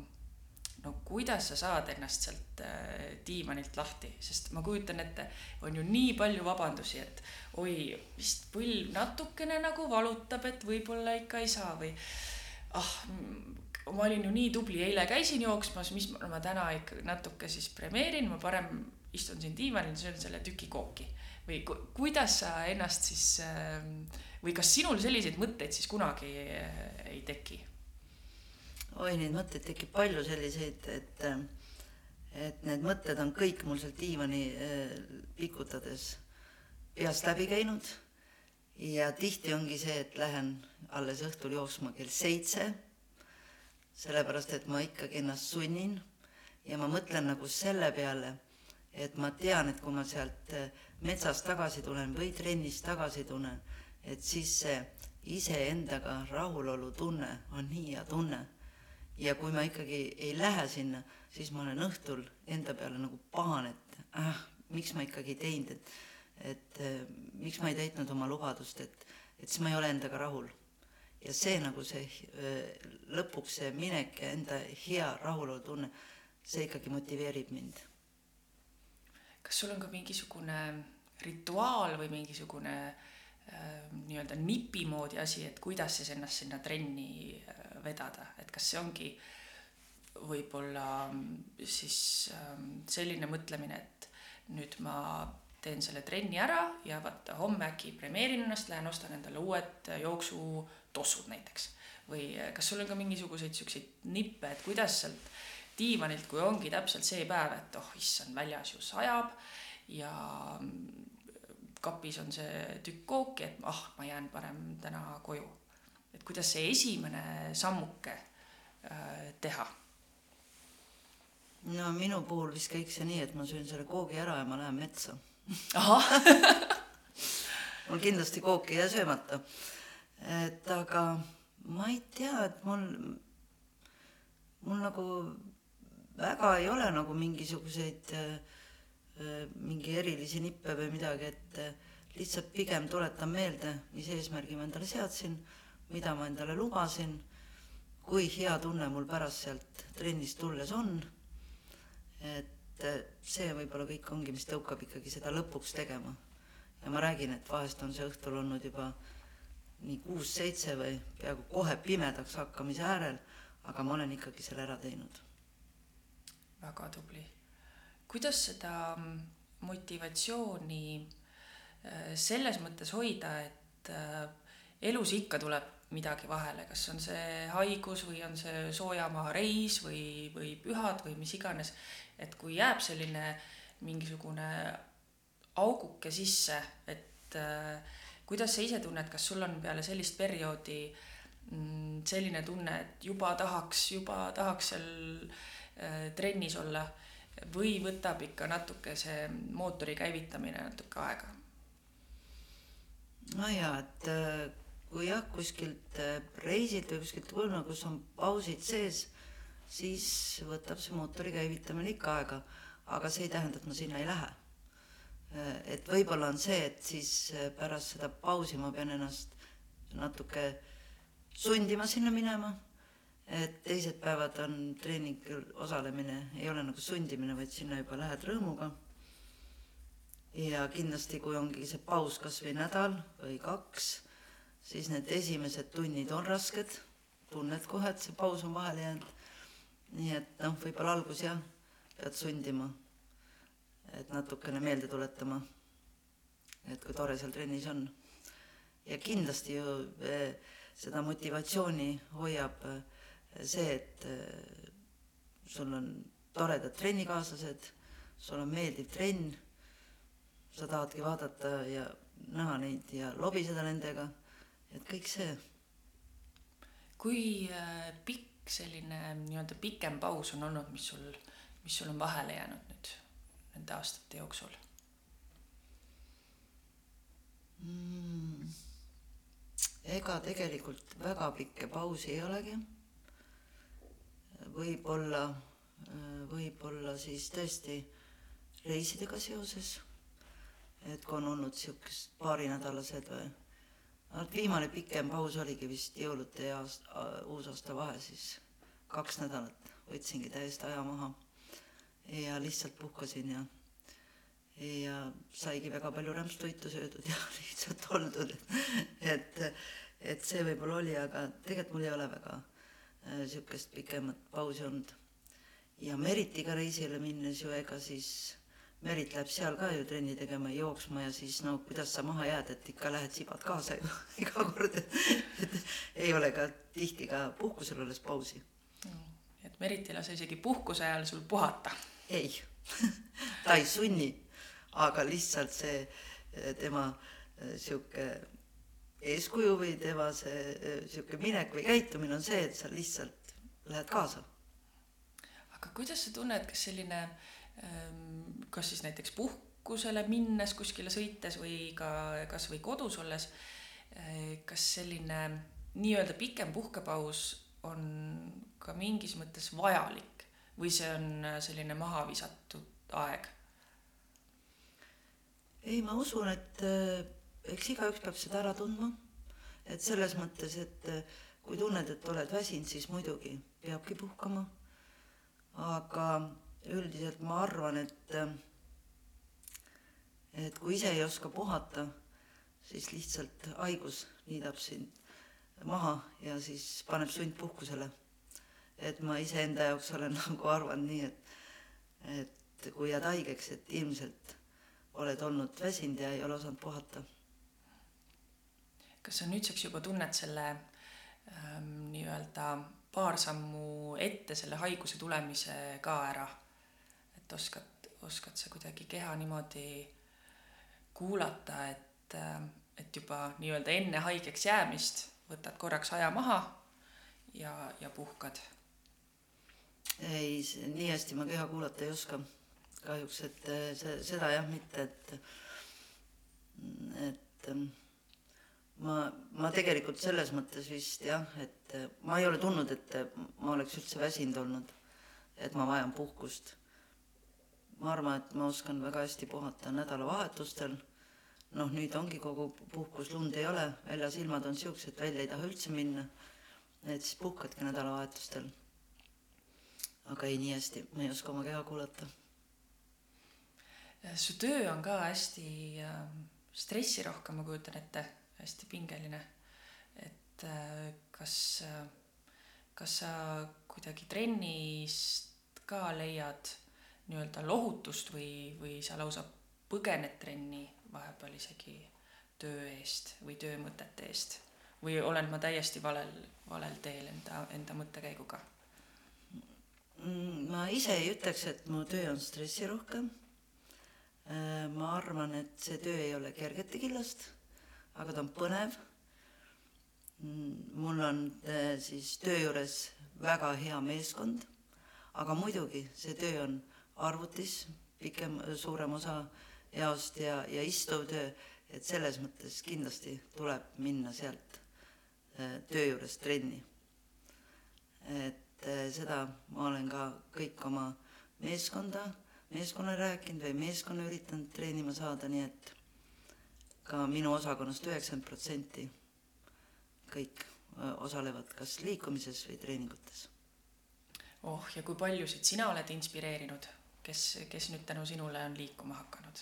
no kuidas sa saad ennast sealt äh, diivanilt lahti, sest ma kujutan ette, on ju nii palju vabandusi, et oi, vist põlv natukene nagu valutab, et võib-olla ikka ei saa või ah, ma olin ju nii tubli, eile käisin jooksmas, mis ma, ma täna ikka natuke siis premeerin, ma parem istun siin diivanil, söön selle tüki kooki või ku, kuidas sa ennast siis äh, või kas sinul selliseid mõtteid siis kunagi äh, ei teki? oi, neid mõtteid tekib palju selliseid, et, et need mõtted on kõik mul sealt diivani äh, pikutades peast läbi käinud. ja tihti ongi see, et lähen alles õhtul jooksma kell seitse. sellepärast et ma ikkagi ennast sunnin ja ma mõtlen nagu selle peale, et ma tean, et kui ma sealt äh, metsast tagasi tulen või trennist tagasi tulen, et siis see iseendaga rahulolu tunne on nii hea tunne. ja kui ma ikkagi ei lähe sinna, siis ma olen õhtul enda peale nagu pahane, et ah, miks ma ikkagi ei teinud, et et äh, miks ma ei täitnud oma lubadust, et, et siis ma ei ole endaga rahul. ja see nagu see äh, lõpuks see minek ja enda hea rahulolutunne, see ikkagi motiveerib mind. kas sul on ka mingisugune rituaal või mingisugune äh, nii-öelda nipi moodi asi, et kuidas siis ennast sinna trenni äh, vedada, et kas see ongi võib-olla mm, siis äh, selline mõtlemine, et nüüd ma teen selle trenni ära ja vaata homme äkki premeerin ennast, lähen ostan endale uued jooksutossud näiteks. või äh, kas sul on ka mingisuguseid siukseid nippe, et kuidas sealt diivanilt, kui ongi täpselt see päev, et oh issand, väljas ju sajab ja mm, kapis on see tükk kooki, et ah, ma jään parem täna koju. et kuidas see esimene sammuke äh, teha no minu puhul vist kõik see nii, et ma söön selle koogi ära ja ma lähen metsa ahah mul kindlasti kook ei jää söömata. et aga ma ei tea, et mul, mul nagu väga ei ole nagu mingisuguseid äh, mingi erilisi nippe või midagi, et äh, lihtsalt pigem tuletan meelde, mis eesmärgi ma endale seadsin, mida ma endale lubasin, kui hea tunne mul pärast sealt trennist tulles on. et äh, see võib-olla kõik ongi, mis tõukab ikkagi seda lõpuks tegema. ja ma räägin, et vahest on see õhtul olnud juba nii kuus-seitse või peaaegu kohe pimedaks hakkamise äärel, aga ma olen ikkagi selle ära teinud väga tubli. Kuidas seda motivatsiooni äh, selles mõttes hoida, et äh, elus ikka tuleb midagi vahele, kas on see haigus või on see soojamaa reis või, või pühad või mis iganes, et kui jääb selline mingisugune auguke sisse, et äh, kuidas sa ise tunned, kas sul on peale sellist perioodi mm, selline tunne, et juba tahaks, juba tahaks seal äh, trennis olla või võtab ikka natuke see mootori käivitamine natuke aega? no jaa, et äh, kui jah, kuskilt äh, reisilt või kuskilt tulna, kus on pausid sees, siis võtab see mootori käivitamine ikka aega, aga see ei tähenda, et ma sinna ei lähe. Äh, et võib-olla on see, et siis pärast seda pausi ma pean ennast natuke sundima sinna minema, et teised päevad on treeningul osalemine, ei ole nagu sundimine, vaid sinna juba lähed rõõmuga. ja kindlasti, kui ongi see paus kas või nädal või kaks, siis need esimesed tunnid on rasked, tunned kohe, et see paus on vahele jäänud. nii et noh, võib-olla algus jah, pead sundima, et natukene meelde tuletama, et kui tore seal trennis on. ja kindlasti ju eh, seda motivatsiooni hoiab eh, see, et eh, sul on toredad trennikaaslased, sul on meeldiv trenn, sa tahadki vaadata ja näha neid ja lobiseda nendega et kõik see. kui äh, pikk selline nii-öelda pikem paus on olnud, mis sul, mis sul on vahele jäänud nüüd nende aastate jooksul mm.? ega tegelikult väga pikki pausi ei olegi. Võib-olla, võib-olla siis tõesti reisidega seoses, et kui on olnud siukest paarinädalased või viimane pikem paus oligi vist jõulude ja aasta, uusaasta vahe, siis. Kaks nädalat võtsingi täiesti aja maha ja lihtsalt puhkasin ja ja saigi väga palju rämpstoitu söödud ja lihtsalt oldud, et et see võib-olla oli, aga tegelikult mul ei ole väga niisugust äh, pikemat pausi olnud. ja Meritiga reisile minnes ju ega siis Merit läheb seal ka ju trenni tegema ja jooksma ja siis no kuidas sa maha jääd, et ikka lähed sibad kaasa ju iga kord, et ei ole ka tihti ka puhkusel olles pausi mm.. et Merit ei lase isegi puhkuse ajal sul puhata? ei ta ei sunni, aga lihtsalt see tema eh, sihuke eeskuju või tema see sihuke minek või käitumine on see, et sa lihtsalt lähed kaasa. aga kuidas sa tunned, kas selline, ähm, kas siis näiteks puhkusele minnes, kuskile sõites või ka kasvõi kodus olles, äh, kas selline nii-öelda pikem puhkepaus on ka mingis mõttes vajalik või see on selline maha visatud aeg? ei, ma usun, et äh, eks igaüks peab seda ära tundma. et selles mõttes, et äh, kui tunned, et oled väsinud, siis muidugi peabki puhkama. aga üldiselt ma arvan, et äh, et kui ise ei oska puhata, siis lihtsalt haigus niidab sind maha ja siis paneb sundpuhkusele. et ma iseenda jaoks olen nagu arvanud nii, et et kui jääd haigeks, et ilmselt oled olnud väsinud ja ei ole osanud puhata. Kas sa nüüdseks juba tunned selle ähm, nii-öelda paar sammu ette selle haiguse tulemise ka ära? et oskad, oskad sa kuidagi keha niimoodi kuulata, et, ähm, et juba nii-öelda enne haigeks jäämist võtad korraks aja maha ja, ja puhkad? ei, nii hästi ma keha kuulata ei oska kahjuks, et äh, see, seda jah, mitte, et, et ähm, ma, ma tegelikult selles mõttes vist jah, et äh, ma ei ole tundnud, et äh, ma oleks üldse väsinud olnud, et ma vajan puhkust. ma arvan, et ma oskan väga hästi puhata nädalavahetustel, noh, nüüd ongi kogu puhkus, lund ei ole, väljas ilmad on siuksed, välja ei taha üldse minna, et siis puhkadki nädalavahetustel. aga ei, nii hästi, ma ei oska oma keha kuulata. Su töö on ka hästi äh, stressirohke, ma kujutan ette, hästi pingeline. et äh, kas äh,, kas sa kuidagi trennist ka leiad nii-öelda lohutust või, või sa lausa põgened trenni vahepeal isegi töö eest või töömõtete eest või olen ma täiesti valel, valel teel enda, enda mõttekäiguga? Mm, ma ise ei ütleks, et mu töö on stressirohke Äh, ma arvan, et see töö ei ole kergete killast, aga ta on põnev. Mm, mul on äh, siis töö juures väga hea meeskond, aga muidugi see töö on arvutis pikem, suurem osa jaost ja, ja istuv töö, et selles mõttes kindlasti tuleb minna sealt äh, töö juures trenni. et seda ma olen ka kõik oma meeskonda meeskonnale rääkinud või meeskonna üritanud treenima saada, nii et ka minu osakonnast üheksakümmend protsenti kõik osalevad kas liikumises või treeningutes. oh, ja kui paljusid sina oled inspireerinud, kes, kes nüüd tänu sinule on liikuma hakanud?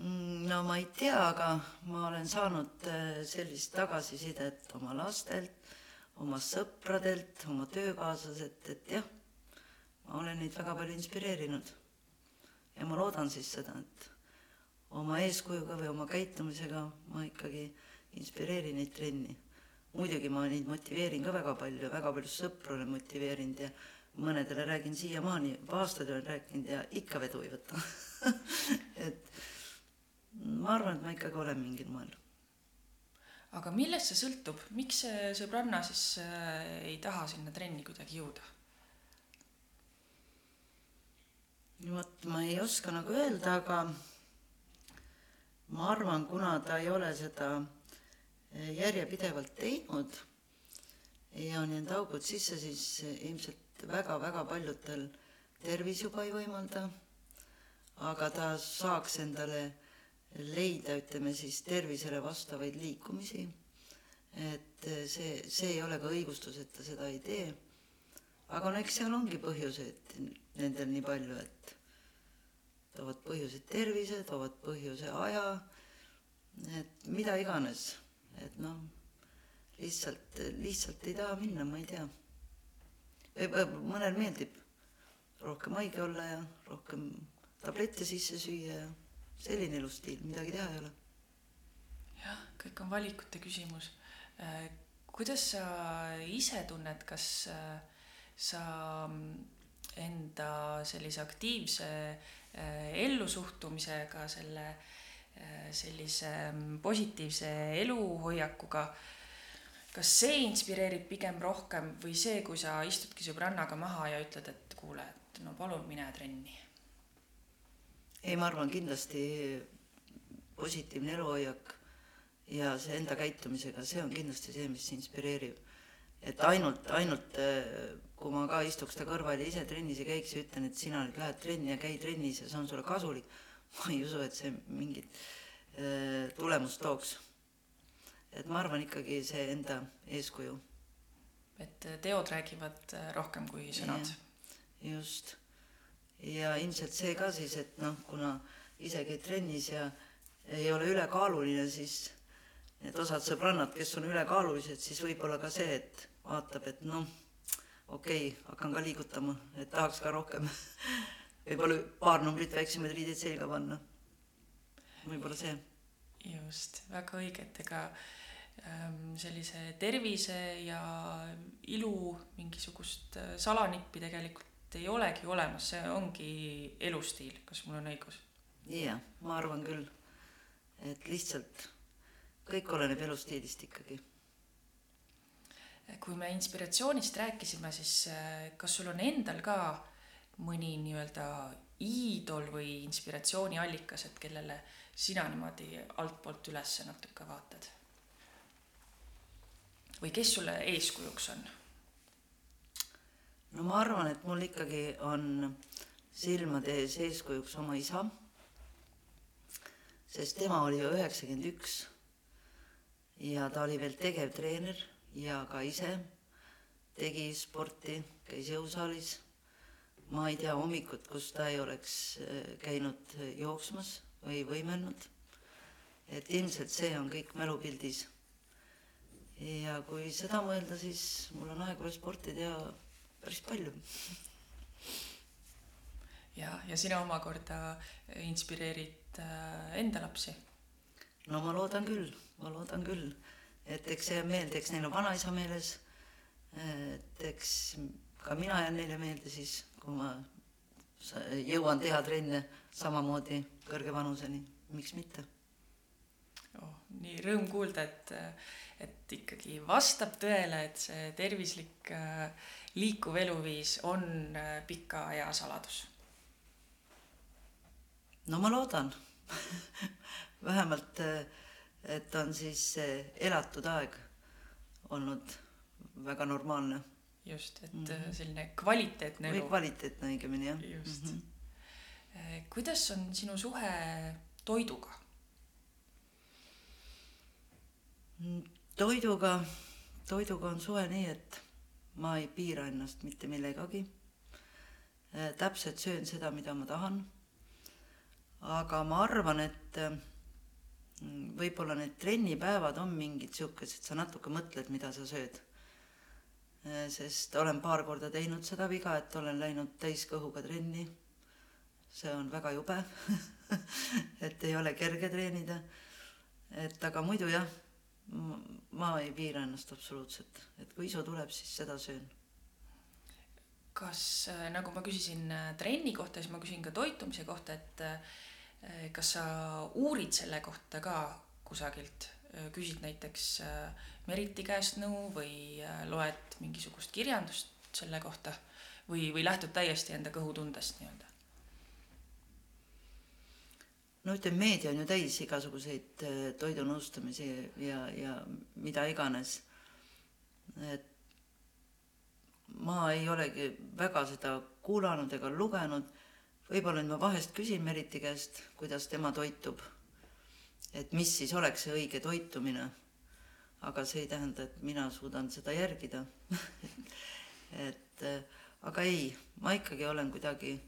Mm, no ma ei tea, aga ma olen saanud sellist tagasisidet oma lastelt, oma sõpradelt, oma töökaaslaselt, et jah ma olen neid väga palju inspireerinud. ja ma loodan siis seda, et oma eeskujuga või oma käitumisega ma ikkagi inspireerin neid trenni. muidugi ma neid motiveerin ka väga palju, väga palju sõpru olen motiveerinud ja mõnedele räägin siiamaani, aastaid olen rääkinud ja ikka vedu ei võta et ma arvan, et ma ikkagi olen mingil moel. aga millest see sõltub, miks see sõbranna siis äh, ei taha sinna trenni kuidagi jõuda? vot ma ei oska nagu öelda, aga ma arvan, kuna ta ei ole seda eh, järjepidevalt teinud ja on jäänud augud sisse, siis ilmselt väga-väga paljudel tervis juba ei võimalda. aga ta saaks endale leida, ütleme siis tervisele vastavaid liikumisi. et see, see ei ole ka õigustus, et ta seda ei tee. aga no eks seal ongi põhjuseid nendel nii palju, et toovad põhjuse tervise, toovad põhjuse aja, et mida iganes, et noh, lihtsalt, lihtsalt ei taha minna, ma ei tea. mõnel meeldib rohkem haige olla ja rohkem tablette sisse süüa ja selline elustiil, midagi teha ei ole. jah, kõik on valikute küsimus. Äh, kuidas sa ise tunned, kas äh, sa enda sellise aktiivse äh, ellusuhtumisega, selle äh, sellise mm, positiivse eluhoiakuga kas see inspireerib pigem rohkem või see, kui sa istudki sõbrannaga maha ja ütled, et kuule, et no palun mine trenni? ei, ma arvan kindlasti positiivne eluhoiak ja see enda käitumisega, see on kindlasti see, mis inspireerib. et ainult, ainult kui ma ka istuks ta kõrval ja ise trennis ei käiks ja ütlen, et sina nüüd lähed trenni ja käi trennis ja see on sulle kasulik, ma ei usu, et see mingit äh, tulemust tooks. et ma arvan ikkagi see enda eeskuju. et teod räägivad rohkem kui sõnad. just. ja ilmselt see ka siis, et noh, kuna ise käid trennis ja ei ole ülekaaluline, siis need osad sõbrannad, kes on ülekaalulised, siis võib-olla ka see, et vaatab, et noh okei okay,, hakkan ka liigutama, et tahaks ka rohkem võib-olla paar numbrit väiksemaid riideid selga panna. võib-olla see. just, väga õige, et ega ähm, sellise tervise ja ilu mingisugust äh, salanippi tegelikult ei olegi olemas, see ongi elustiil, kas mul on õigus? jah, ma arvan küll, et lihtsalt kõik oleneb elustiilist ikkagi kui me inspiratsioonist rääkisime, siis äh, kas sul on endal ka mõni nii-öelda iidol või inspiratsiooniallikas, et kellele sina niimoodi altpoolt üles natuke vaatad? või kes sulle eeskujuks on? no ma arvan, et mul ikkagi on silmade ees eeskujuks oma isa, sest tema oli ju üheksakümmend üks ja ta oli veel tegevtreener ja ka ise tegi sporti, käis jõusaalis. ma ei tea hommikut, kus ta ei oleks äh, käinud jooksmas või võimelnud. et ilmselt see on kõik mälupildis. ja kui seda mõelda, siis mul on aega sporti teha päris palju. ja, ja sina omakorda inspireerid äh, enda lapsi? no ma loodan küll, ma loodan küll et eks see jääb meelde, eks neil on vanaisa meeles. et eks ka mina jään neile meelde siis, kui ma jõuan teha trenne samamoodi kõrge vanuseni, miks mitte oh,. nii rõõm kuulda, et, et ikkagi vastab tõele, et see tervislik äh, liikuv eluviis on äh, pika ea saladus. no ma loodan vähemalt äh, et on siis elatud aeg olnud väga normaalne. just, et mm -hmm. selline kvaliteetne elu. või kvaliteetne õigemini jah. just mm. -hmm. kuidas on sinu suhe toiduga? Mm, toiduga, toiduga on suhe nii, et ma ei piira ennast mitte millegagi. Äh, täpselt söön seda, mida ma tahan. aga ma arvan, et võib-olla need trennipäevad on mingid siukesed, sa natuke mõtled, mida sa sööd. sest olen paar korda teinud seda viga, et olen läinud täiskõhuga trenni. see on väga jube et ei ole kerge treenida. et aga muidu jah, ma ei piira ennast absoluutselt, et kui isu tuleb, siis seda söön kas, nagu ma küsisin äh, trenni kohta, siis ma küsin ka toitumise kohta, et äh, Äh, kas sa uurid selle kohta ka kusagilt, äh, küsid näiteks äh, Meriti käest nõu või loed mingisugust kirjandust selle kohta või, või lähtud täiesti enda kõhutundest nii-öelda? no ütleme, meedia on ju täis igasuguseid toidunõustamisi ja, ja mida iganes. et ma ei olegi väga seda kuulanud ega lugenud võib-olla nüüd ma vahest küsin Meriti käest, kuidas tema toitub. et mis siis oleks see õige toitumine. aga see ei tähenda, et mina suudan seda järgida et aga ei, ma ikkagi olen kuidagi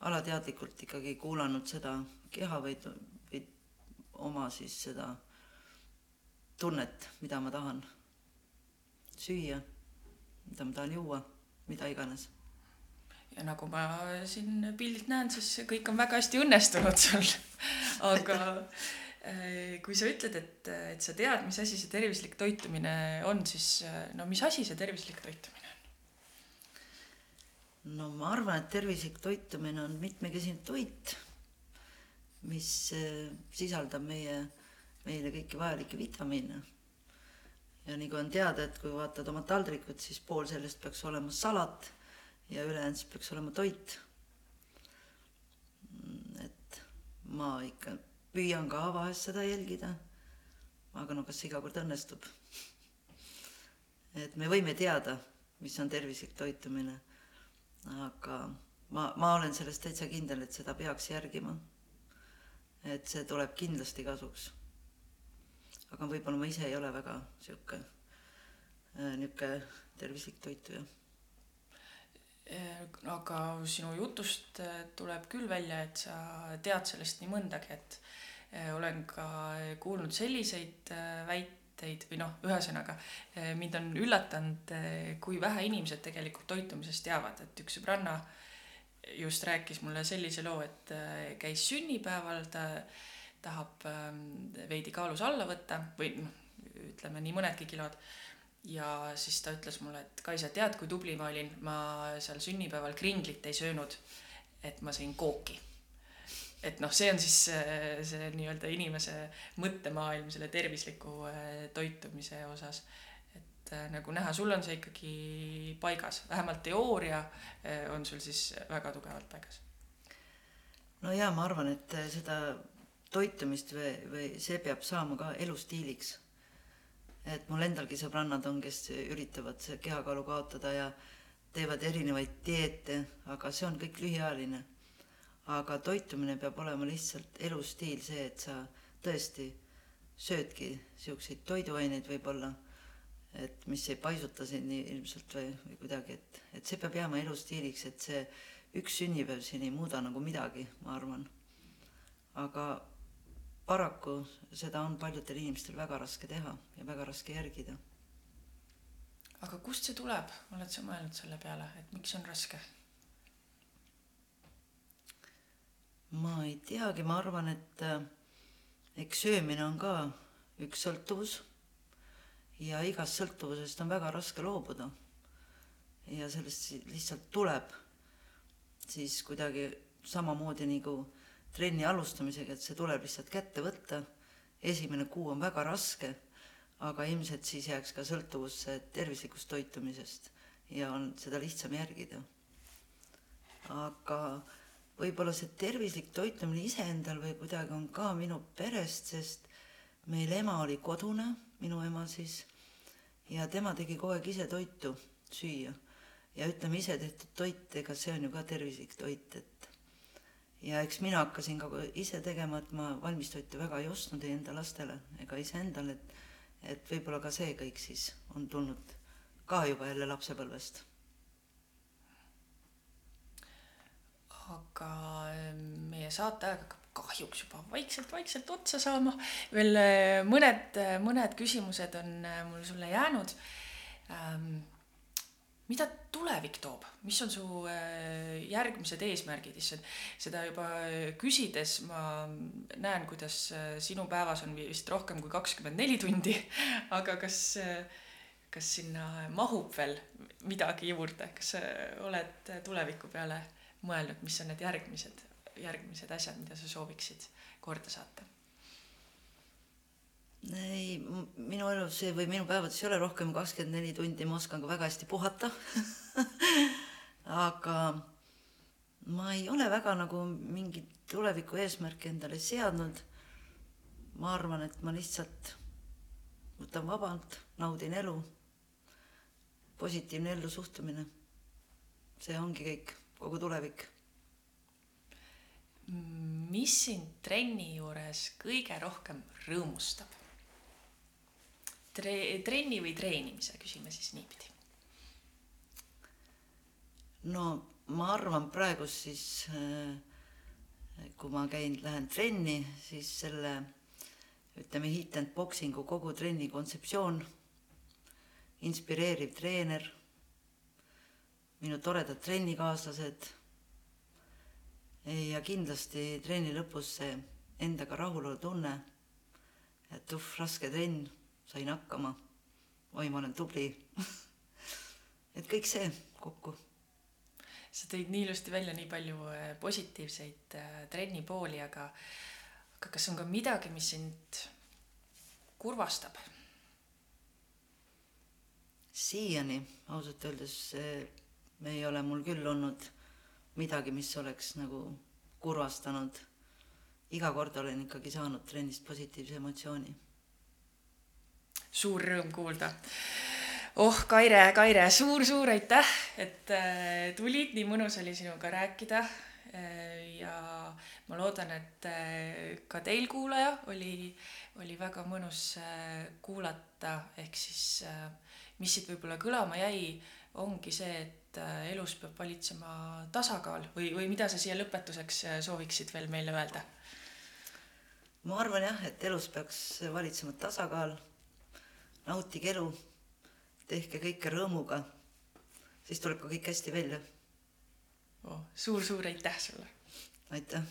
alateadlikult ikkagi kuulanud seda keha või, või oma siis seda tunnet, mida ma tahan süüa, mida ma tahan juua, mida iganes ja nagu ma siin pildilt näen, siis kõik on väga hästi õnnestunud sul. aga äh, kui sa ütled, et, et sa tead, mis asi see tervislik toitumine on, siis äh, no mis asi see tervislik toitumine on? no ma arvan, et tervislik toitumine on mitmekesine toit, mis äh, sisaldab meie, meile kõiki vajalikke vitamiine. ja kui on teada, et kui vaatad oma taldrikut, siis pool sellest peaks olema salat ja ülejäänud siis peaks olema toit. Mm, et ma ikka püüan ka vahest seda jälgida. aga no kas iga kord õnnestub? et me võime teada, mis on tervislik toitumine, aga ma, ma olen selles täitsa kindel, et seda peaks järgima. et see tuleb kindlasti kasuks. aga võib-olla ma ise ei ole väga sihuke, niisugune tervislik toituja Äh, aga sinu jutust äh, tuleb küll välja, et sa tead sellest nii mõndagi, et äh, olen ka kuulnud selliseid väiteid või noh, ühesõnaga mind on üllatanud, kui vähe inimesed tegelikult toitumisest teavad, et üks sõbranna just rääkis mulle sellise loo, et käis sünnipäeval, ta tahab ähm, veidi kaalus alla võtta või noh, ütleme nii mõnedki kilod ja siis ta ütles mulle, et Kaisa, tead, kui tubli ma olin, ma seal sünnipäeval kringlit ei söönud, et ma sõin kooki. et noh, see on siis see, see nii-öelda inimese mõttemaailm selle tervisliku äh, toitumise osas. et äh, nagu näha, sul on see ikkagi paigas, vähemalt teooria äh, on sul siis väga tugevalt paigas. no jaa, ma arvan, et seda toitumist või, või see peab saama ka elustiiliks et mul endalgi sõbrannad on, kes üritavad kehakaalu kaotada ja teevad erinevaid dieete, aga see on kõik lühiajaline. aga toitumine peab olema lihtsalt elustiil, see, et sa tõesti söödki siukseid toiduaineid võib-olla, et mis ei paisuta sind nii ilmselt või, või kuidagi, et, et see peab jääma elustiiliks, et see üks sünnipäev siin ei muuda nagu midagi, ma arvan. aga paraku seda on paljudel inimestel väga raske teha ja väga raske järgida. aga kust see tuleb, oled sa mõelnud selle peale, et miks on raske? ma ei teagi, ma arvan, et äh, eks söömine on ka üks sõltuvus ja igast sõltuvusest on väga raske loobuda. ja sellest lihtsalt tuleb siis kuidagi samamoodi nagu trenni alustamisega, et see tuleb lihtsalt kätte võtta. esimene kuu on väga raske, aga ilmselt siis jääks ka sõltuvusse tervislikust toitumisest ja on seda lihtsam järgida. aga võib-olla see tervislik toitumine iseendal või kuidagi on ka minu perest, sest meil ema oli kodune, minu ema siis, ja tema tegi kogu aeg ise toitu süüa ja ütleme, ise tehtud toit, ega see on ju ka tervislik toit, et ja eks mina hakkasin ka ise tegema, et ma valmistoitu väga ei ostnud ei enda lastele ega iseendale, et et võib-olla ka see kõik siis on tulnud ka juba jälle lapsepõlvest. aga ähm, meie saateaeg hakkab kahjuks juba vaikselt-vaikselt otsa saama. veel äh, mõned, äh, mõned küsimused on äh, mul sulle jäänud ähm, mida tulevik toob, mis on su äh, järgmised eesmärgid, issand, seda juba äh, küsides ma näen, kuidas äh, sinu päevas on vist rohkem kui kakskümmend neli tundi, aga kas, kas sinna mahub veel midagi juurde, kas sa oled tuleviku peale mõelnud, mis on need järgmised, järgmised asjad, mida sa sooviksid korda saata? Ei, minu elus või minu päevades ei ole rohkem kakskümmend neli tundi, ma oskan ka väga hästi puhata aga ma ei ole väga nagu mingit tuleviku eesmärki endale seadnud. ma arvan, et ma lihtsalt võtan vabalt, naudin elu. positiivne ellu suhtumine. see ongi kõik, kogu tulevik. mis sind trenni juures kõige rohkem rõõmustab? Tre-, trenni või treenimise, küsime siis niipidi. no ma arvan praegu siis, äh, kui ma käin, lähen trenni, siis selle ütleme, hit and boxing'u kogu trenni kontseptsioon, inspireeriv treener, minu toredad trennikaaslased ja kindlasti trenni lõpus see endaga rahulolu tunne, et uh, raske trenn sain hakkama. oi, ma olen tubli et kõik see kokku. sa tõid nii ilusti välja nii palju äh, positiivseid äh, trenni pooli, aga, aga kas on ka midagi, mis sind kurvastab? siiani ausalt öeldes eh, ei ole mul küll olnud midagi, mis oleks nagu kurvastanud. iga kord olen ikkagi saanud trennist positiivse emotsiooni. Suur rõõm kuulda. oh, Kaire, Kaire suur,, suur-suur aitäh, et äh, tulid, nii mõnus oli sinuga rääkida äh, ja ma loodan, et äh, ka teil, kuulaja, oli, oli väga mõnus kuulata, ehk siis mis siit võib-olla kõlama jäi, ongi see, et elus peab valitsema tasakaal või, või mida sa siia lõpetuseks sooviksid veel meile öelda? ma arvan jah, et elus peaks valitsema tasakaal, nautige elu, tehke kõike rõõmuga, siis tuleb ka kõik hästi välja oh,. suur-suur aitäh sulle! aitäh!